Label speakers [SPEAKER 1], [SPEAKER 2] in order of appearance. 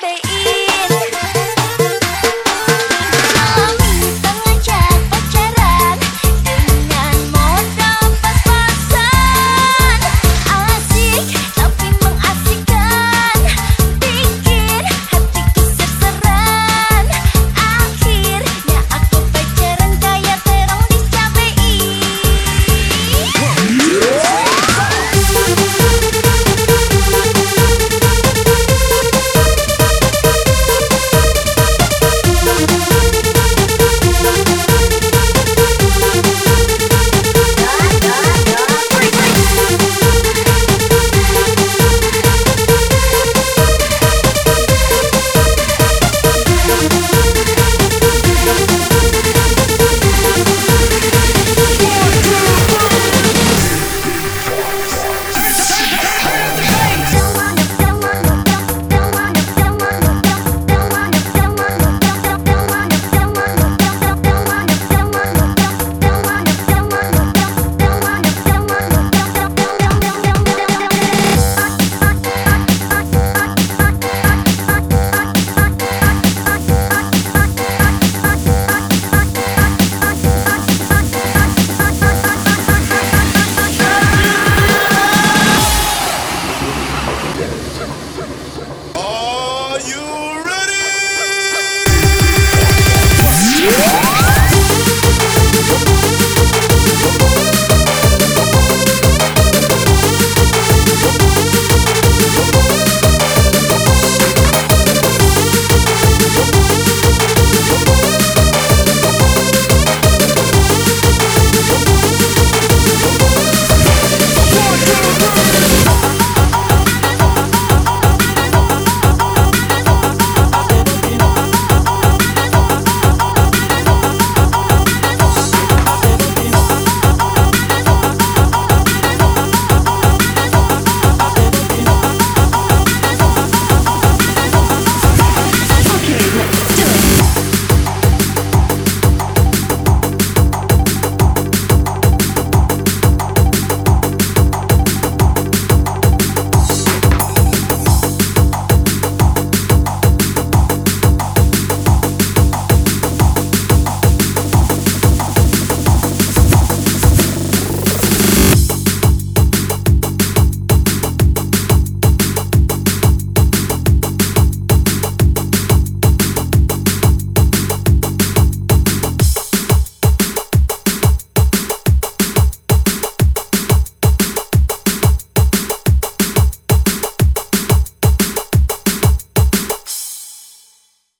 [SPEAKER 1] baby.